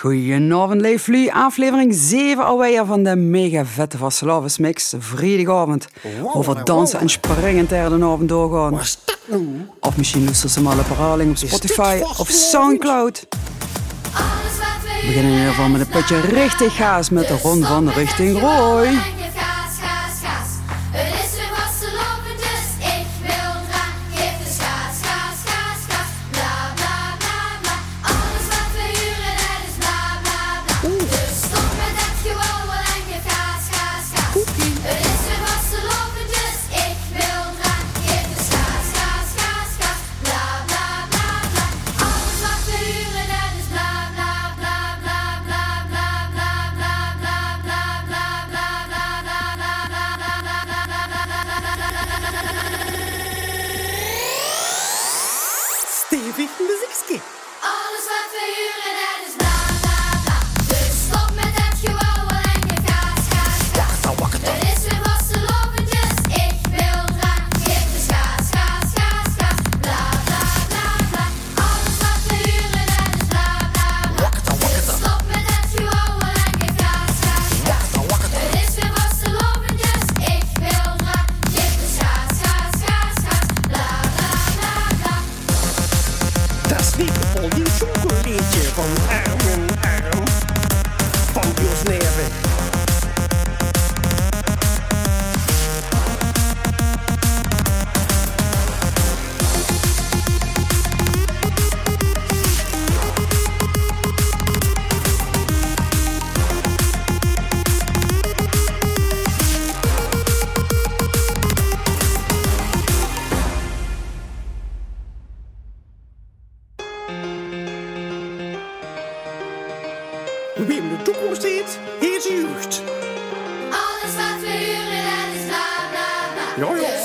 Goedenavond, Leeflie. Aflevering 7 alweer van de mega vette Vasselavis Mix. Vrijdagavond. Over dansen en springen ter de avond doorgaan. Wat? Of misschien luisteren ze maar op op Spotify of Soundcloud. We beginnen in ieder geval met een putje richting gaas met de rond van Richting Rooi. Oh, ja, ja.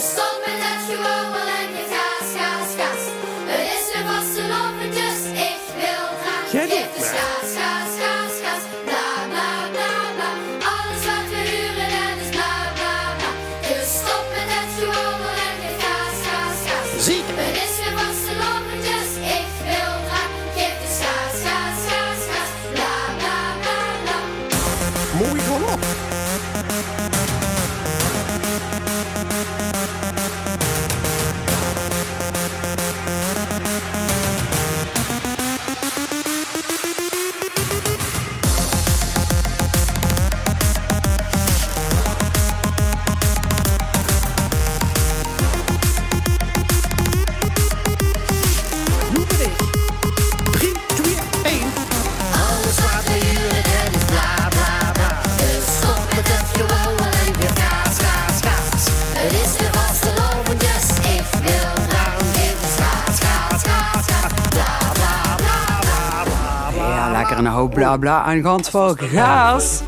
lekker een hoop bla bla aan de hand van gaas.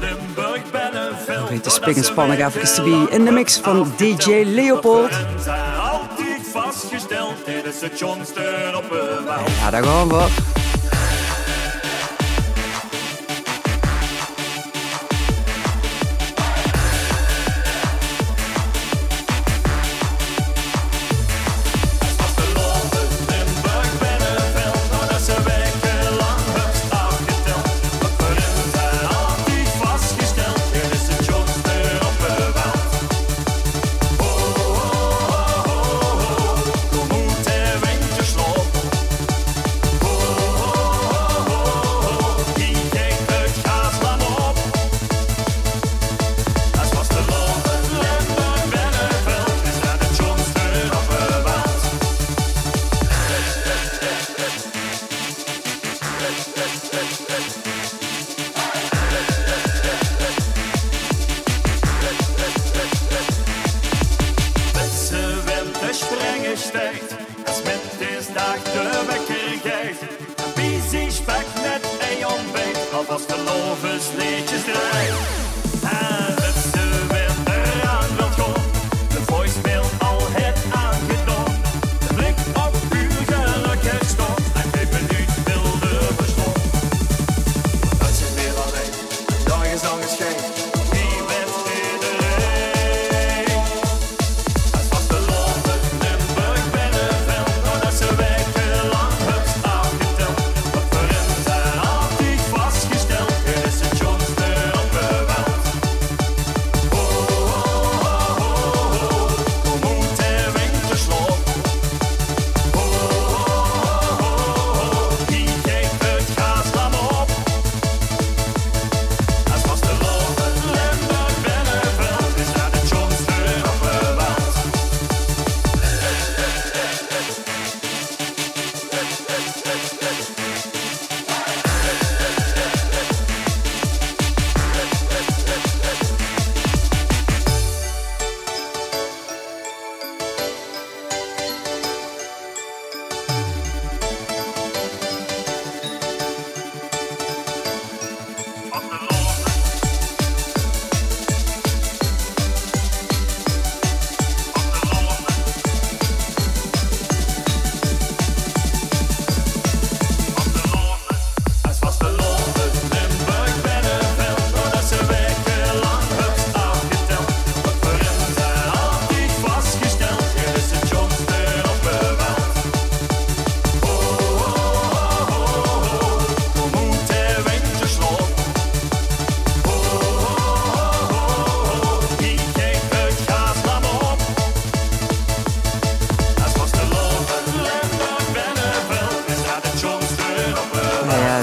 Weet de spik en spanning even te be in de mix van DJ Leopold. Ja, daar gaan we.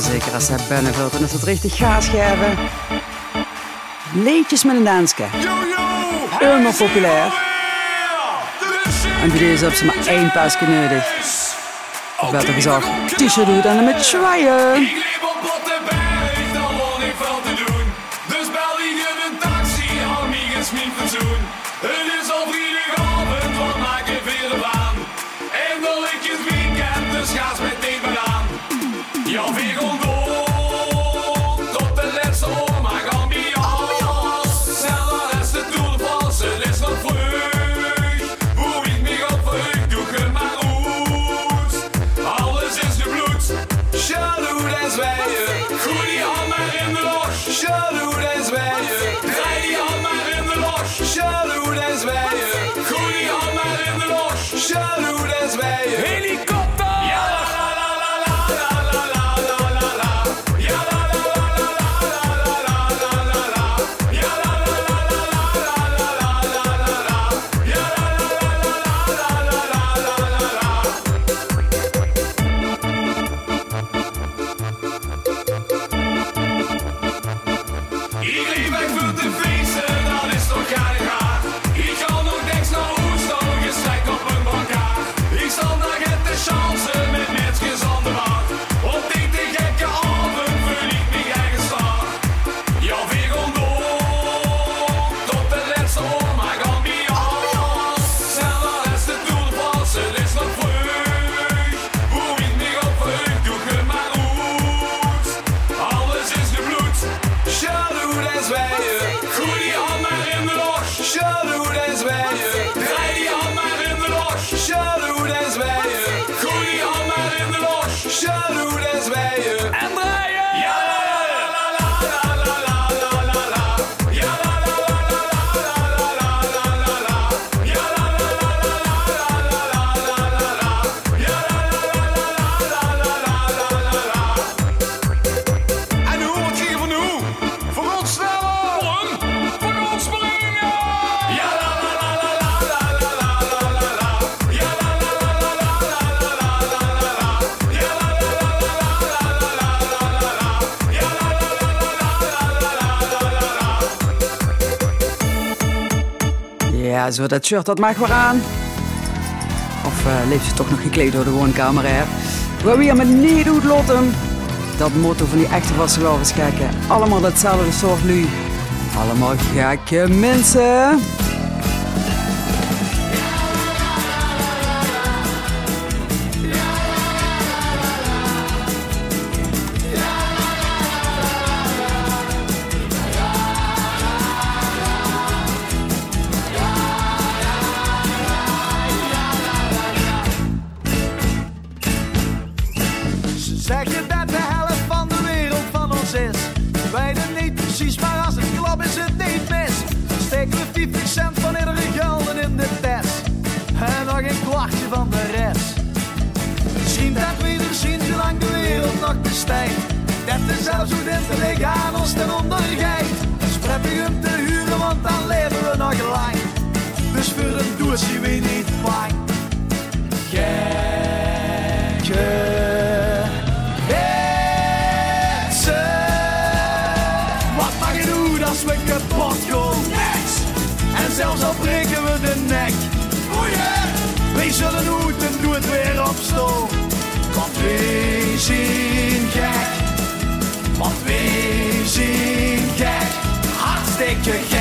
Zeker als ze hij vult en als het richtig gaas geven. Leedjes met een danske. Helemaal populair. En voor deze hebben ze maar één pasje nodig. Ik Werd er t-shirt doet en met zwaaien. zo dat shirt, dat mag weer aan. Of uh, leeft ze toch nog gekleed door de woonkamer, hè? Waar wie hem het niet doet, Lotten. Dat motto van die echte Vasselovers gekken. Eh, allemaal datzelfde soort nu. Allemaal gekke eh, mensen. zwakte stijgt. Dat is zelfs hoe dit de legaal aan ons ten onder geit. Dus te huren, want dan leven we nog lang. Dus voor een doel we niet je doen als we kapot gaan. En zelfs al breken we de nek. Oei! We zullen hoeden doet het weer op stoom, Kom. vizinket, a vizinket, hát székek.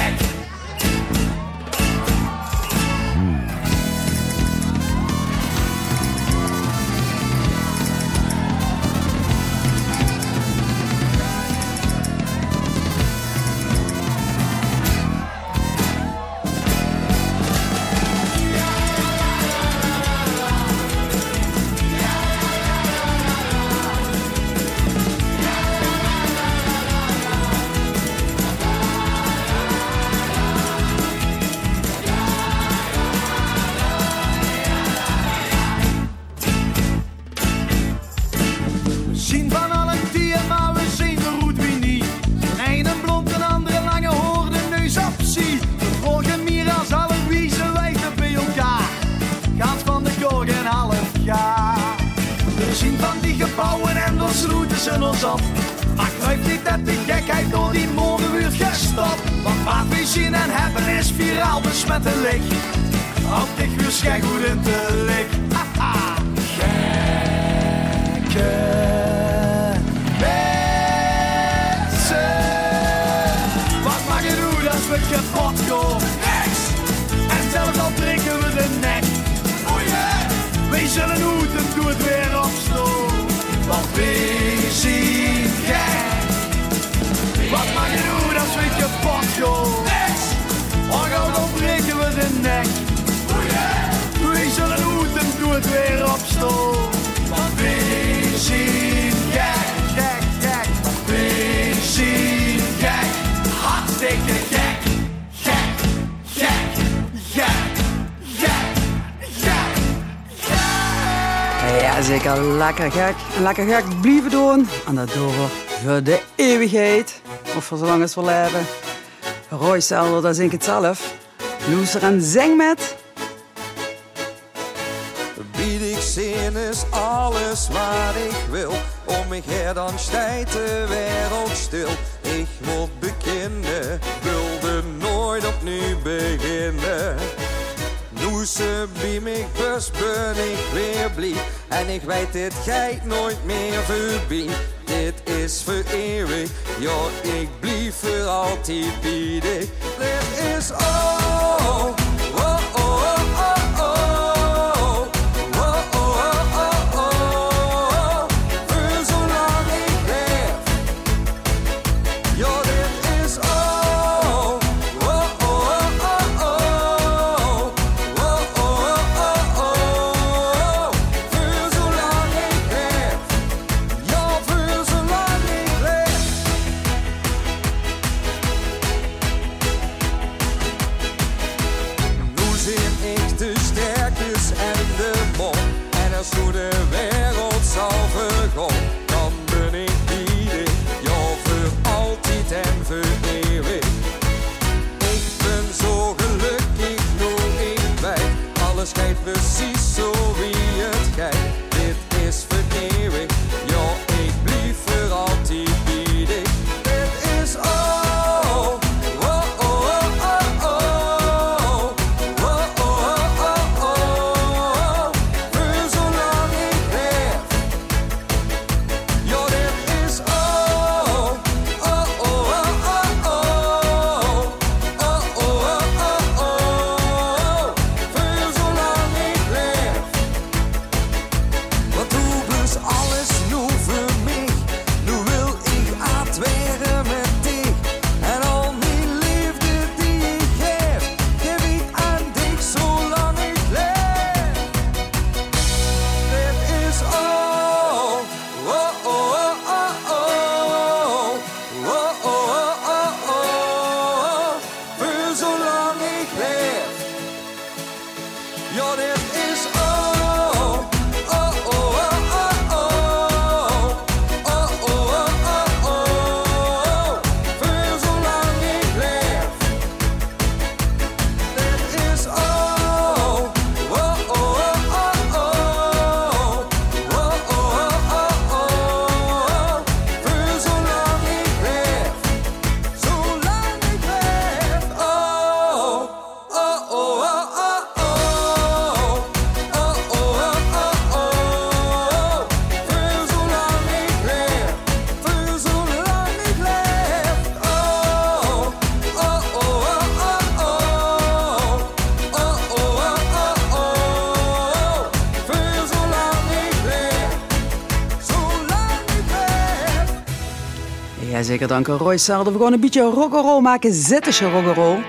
En zelfs al drinken we de nek. Oh yeah! Moeten doe het weer opstaan. Want we zien gek. Wat mag je doen als we kapot gaan? Niks! Oh, dan breken we de nek. Oh yeah! Moeten doe het weer opstaan. Want zeker. Lekker gek. Lekker gek blijven doen. En dat doen we voor de eeuwigheid. Of voor zolang als we leven. Roy Selder, dat zing ik het zelf. Loeser en zing met. Bied ik zin is alles wat ik wil. Om mij her dan stijt de wereld stil. Ik moet beginnen, wilde nooit opnieuw beginnen. Bij mij bus ben ik weer blij. En ik weet dit geit nooit meer voorbij. Dit is voor eeuwig, ja ik blijf voor altijd dich. Dit is oh, zeker dank aan Roy Selder. We gaan een beetje rock'n'roll maken. Zittische rock'n'roll.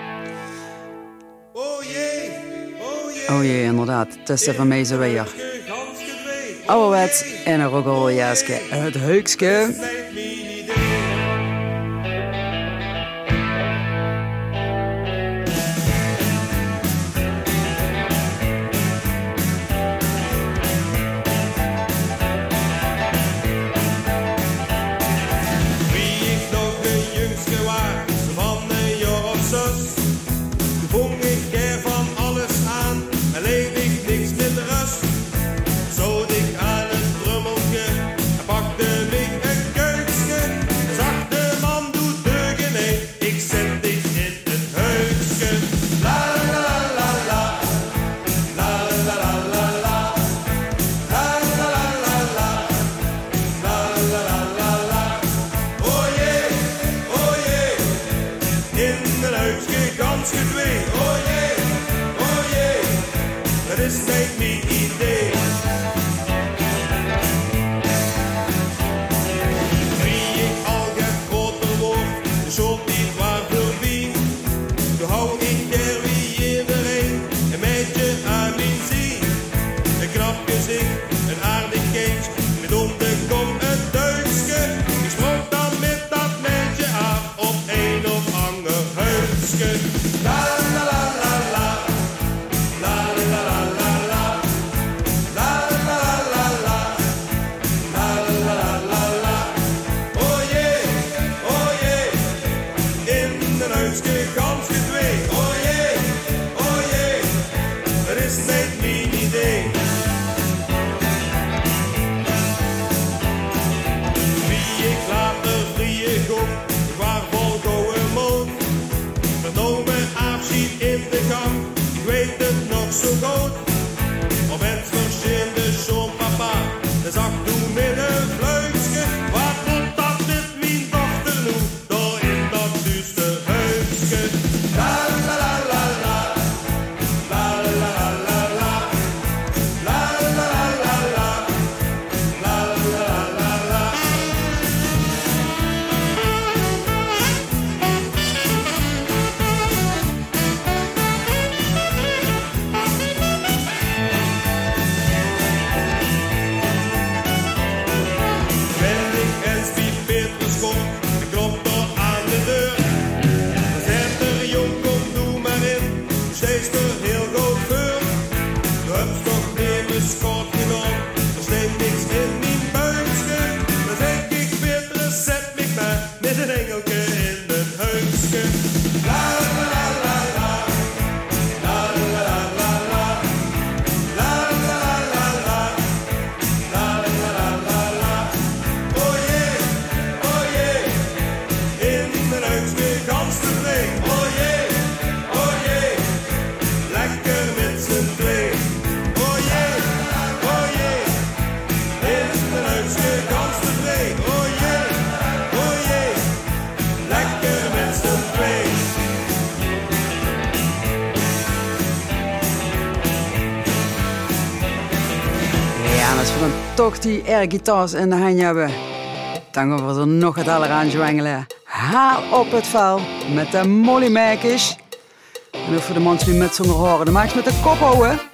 Oh jee, inderdaad. Het is er van mij zo weer. Ouderwets en een rock'n'roll jaske. Het heukske. tochtie, air guitars in de hand hebben, dan gaan we er nog het aller zwengelen. Haal op het vuil met de Molly En wil voor de mensen die met z'n horen, de maakt met de kop houden.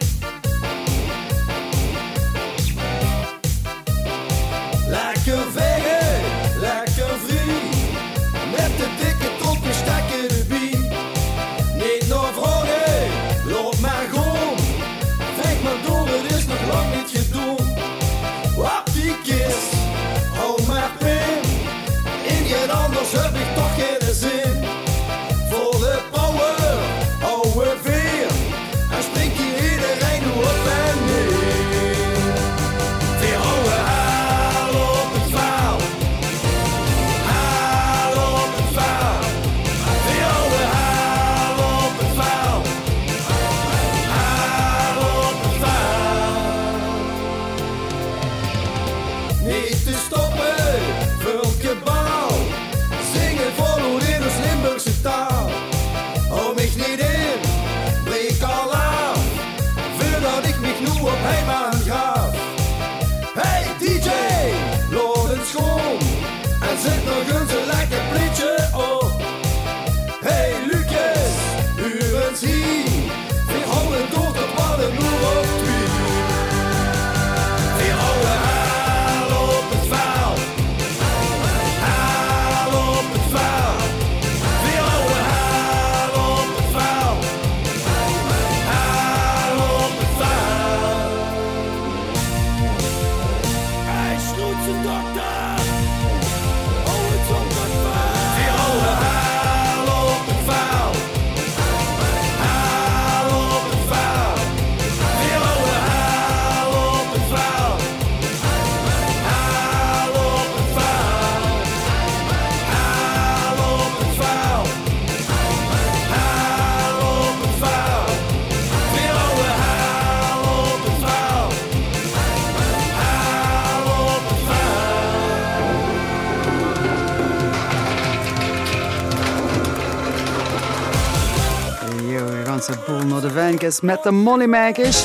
Met de Mollymakers.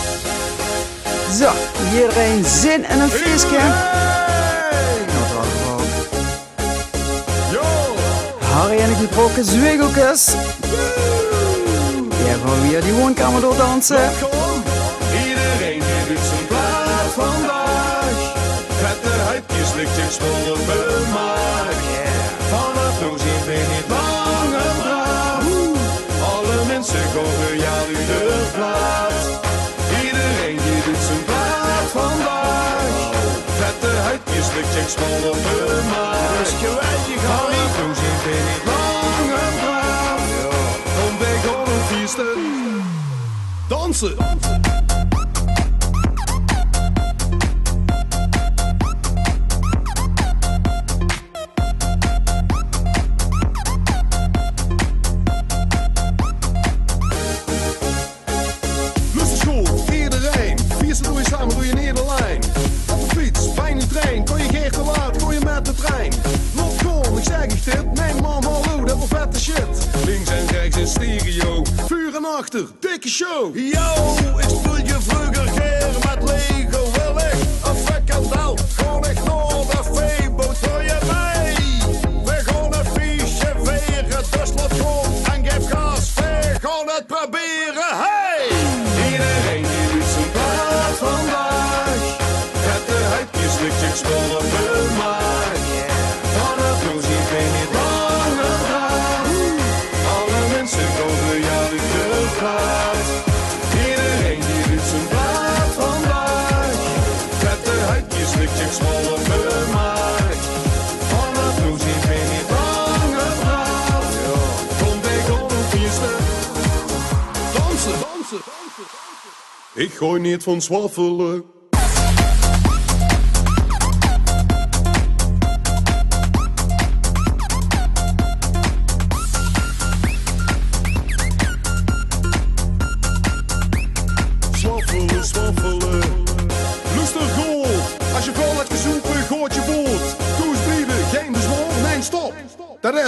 Zo, iedereen zin en een friske. Harry en ik gebroken zwiegelkes. Jij gaan weer die woonkamer door dansen. Iedereen heeft zijn plaats vandaag. Vette is lichtjes, zonder bemaak. steeds smaller maar. Dus weet je gaat niet, toen ben ik lang en klaar. Dan ben ik op een Dansen. machtig, dikke show. Yo, ik voel je voor Zwolle gemaakt. Van dat bloedje ben je bange vrouw. Ja. Kom bij op stuk? Dansen, dansen, dansen, dansen. Ik gooi niet van zwaffelen.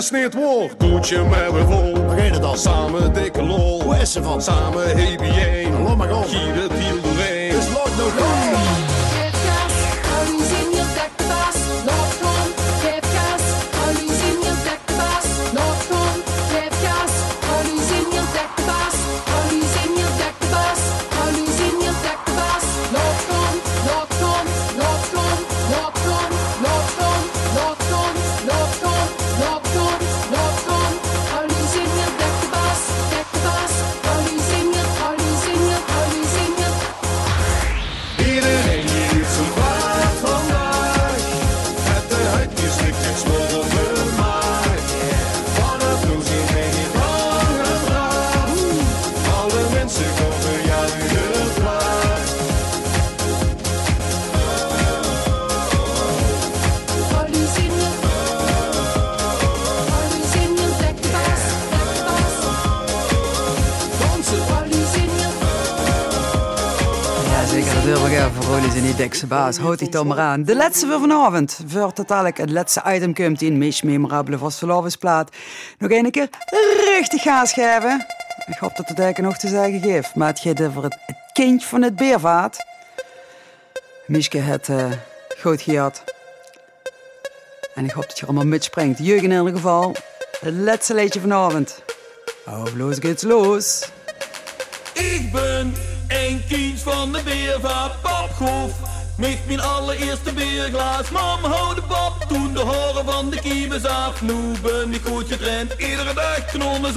gesmeerd wordt. Koetje met een vol, reden dan samen dikke lol. Hoe is ze van? Samen hebie 1, maar om. Hier het hiel doorheen. Dus loopt nog baas. Houd die toch maar aan. De laatste voor vanavond. Voor het laatste item komt in. Meest memorabele vastelovensplaat. Nog een keer richtig gas geven. Ik hoop dat het eigenlijk nog te zeggen geeft. Maar het gaat over het, kindje van het beervaat. Miske het eh goed gehad. En ik hoop dat je allemaal mitspringt. Jeugd in ieder geval. Het laatste liedje vanavond. Of los geht's los. Ik ben een kind van de beervaart Popgroef. Met mijn allereerste beerglaas. Mam, hou de pop toen de horen van de kiebes af. Nu ben ik goed getraind, iedere dag knollen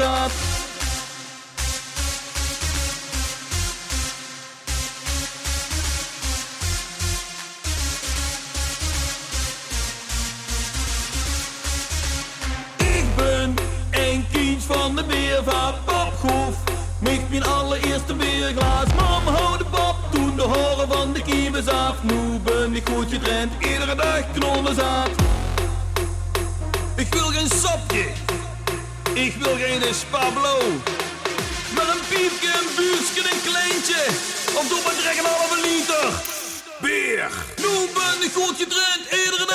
Ik wil geen sapje, ik wil geen Pablo. Met een piepje, een buurtje, een kleintje. Of doe maar direct een halve liter. Beer. Ben ik goed getraind, iedere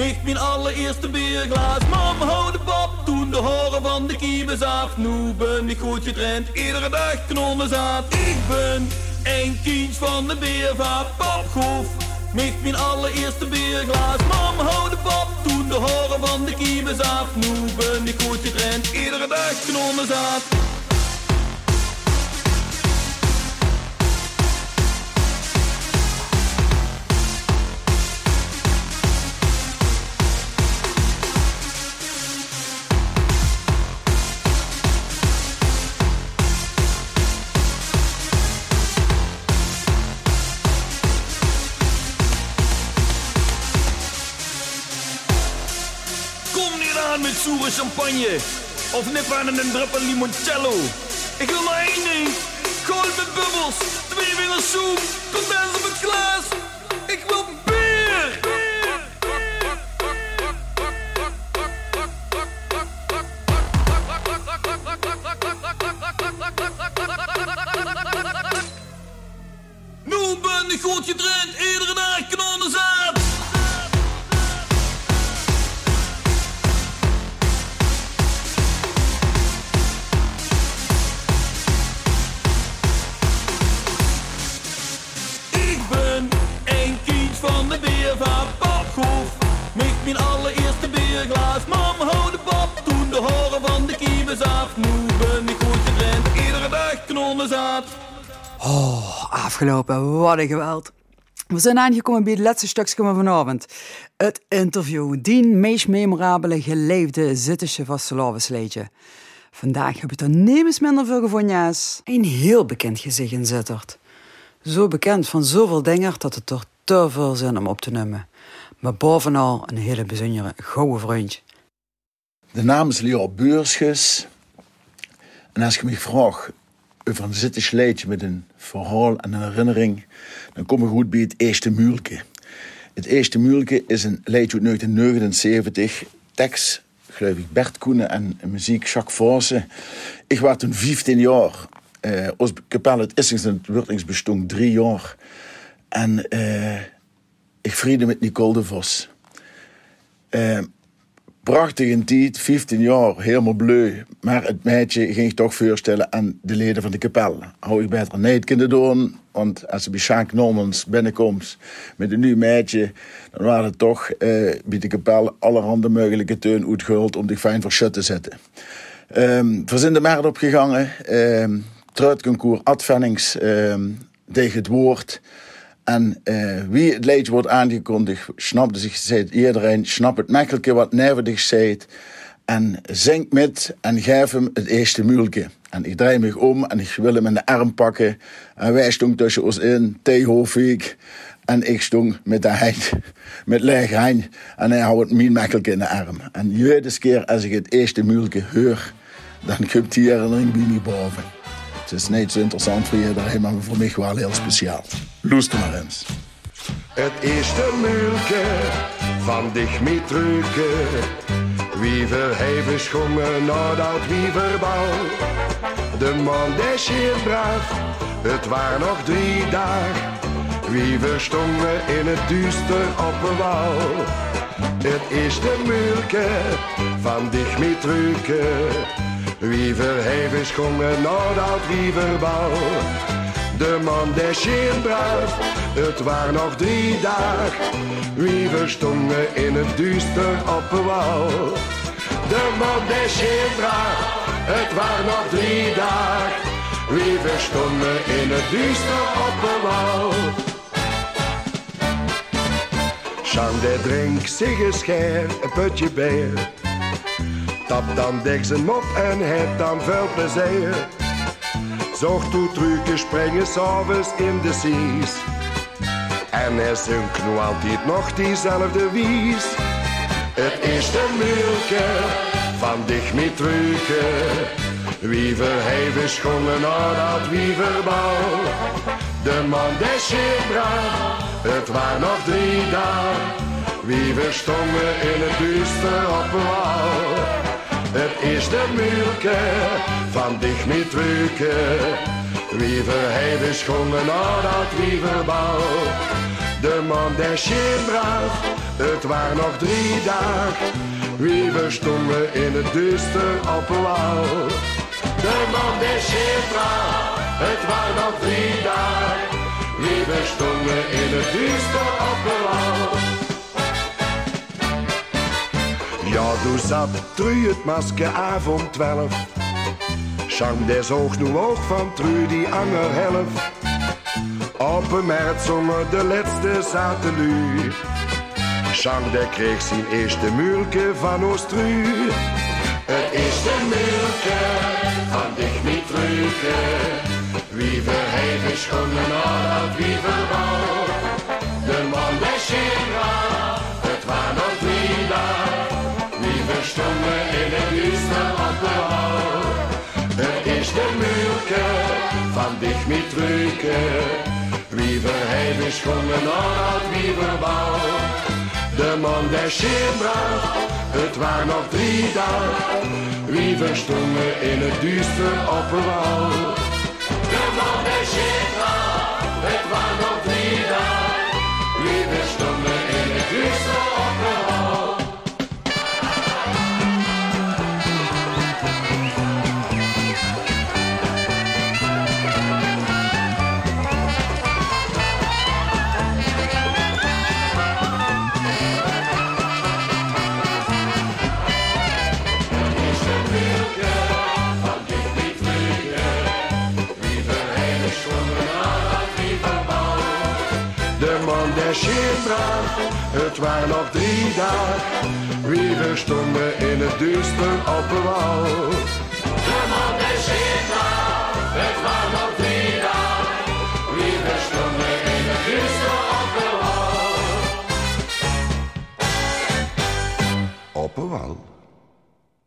Mich mijn allereerste bierglaas. Mam, hou de pop toen de horen van de kiebes af. Nu ben ik goed getraind, iedere dag knollen zat. Ik ben een kind van de beer van Popgroef. Mich mijn allereerste bierglaas. Mam, hou de pop toen de horen van de kiebes af. Nu ben ik goed getraind, iedere dag knollen met champagne. Of nip aan een druppel limoncello. Ik wil maar één ding. Gold met bubbels. Twee vingers soep. Condens op het glas. Ik wil Wat een geweld. We zijn aangekomen bij het laatste stukje van vanavond. Het interview. Die meest memorabele geleefde Zittische vastelavondsleedje. Vandaag heb ik er nemens minder veel gevonden een heel bekend gezicht in Zittert. Zo bekend van zoveel dingen dat het er te veel zijn om op te nemen. Maar bovenal een hele bijzondere gouden vriendje. De naam is Leo Beursges. En als je me vraagt over een zittig leedje met een verhaal en een herinnering, dan kom ik goed bij het Eerste Muurke. Het Eerste Muurke is een leedje uit 1979. Tekst, geloof Bert Koenen en muziek Jacques Vosse. Ik was toen 15 jaar. Uh, ons kapel het Issings en bestond drie jaar. En eh, ik vriende met Nicole de Vos. Eh, prachtig in tijd, 15 jaar, helemaal bleu. Maar het meisje ging toch voorstellen aan de leden van de kapel. Hou ik beter niet kunnen doen, want als ze bij Sjaak Normans binnenkomt met een nieuw meisje, dan waren het toch eh, bij de kapel allerhande mogelijke teun uitgehuld om zich fijn voor shut te zetten. Um, we zijn de markt opgegangen. Um, Truitconcours, Ad Vennings um, tegen het woord. En uh, wie het liedje wordt aangekondigd, snapte zich zei iedereen, snap het makkelijke wat nevendig zei. En zing met en geef hem het eerste muilke. En ik draai me om en ik wil hem in de arm pakken. En wij stonden tussen ons in, Theehofik. En ik stond met de hand, met leeg hand. En hij houdt mijn makkelijke in de arm. En iedere keer als ik het eerste muilke hoor, dan komt herinnering bij me boven. Het is niet zo interessant voor iedereen, maar voor mij wel heel speciaal. Luister maar eens. Het eerste muilke van dich met truke. Wiever heeft schongen naar dat wieverbouw. De man des hier braaf, het waren nog drie dagen. Wiever stonden in het duister op een wal. Het eerste muilke van dich met. Wiever heeft schongen naar dat wieverbouw. De man des bruid, het waren nog drie dagen. Wiever stonden in het duister op een wal. De man des bruid, het waren nog drie dagen. Wiever stonden in het duister op een wal. Jean de drink zich een scher, een putje bier. Tap dan dik zijn mop en het dan veel plezier. Zorg toe trucken springen s'avonds in de seas. En er zingt nu altijd nog diezelfde wies. Het eerste muilke van dich met trucken. Wiever heeft schongen naar dat wieverbal. De man des het waren nog drie dagen. Wiever stonden in het duister op een wal. Het eerste muilke van dich met trucken. Wiever heeft schongen naar dat wieverbal. De man der het waren nog drie dagen. Wie verstonden in het duister wal. De man der het waren nog drie dagen. Wie verstonden in het duister op Ja, du zat tru het masker avond 12. Chang des oog nu oog van tru die anger helft. Op een maart zongen de laatste satelliet. Chang der kreeg zijn eerste mulke van Oostru. Het eerste mulke van dich niet truke. Wie verheven schoenen dat wie verbouw. De man der Schindra, het waren. Wie verstonden in het duister op de. Het eerste mulke van dich niet truke. Wie verheven schoenen dat wie verbouw. De man der Schindra, het waren nog drie dagen. Wie verstonden in het duister op. De man der Schindra, het waren nog Schindra, het waren nog drie dagen. Wie verstonden in het duister op een wal. De man der Schindra, het waren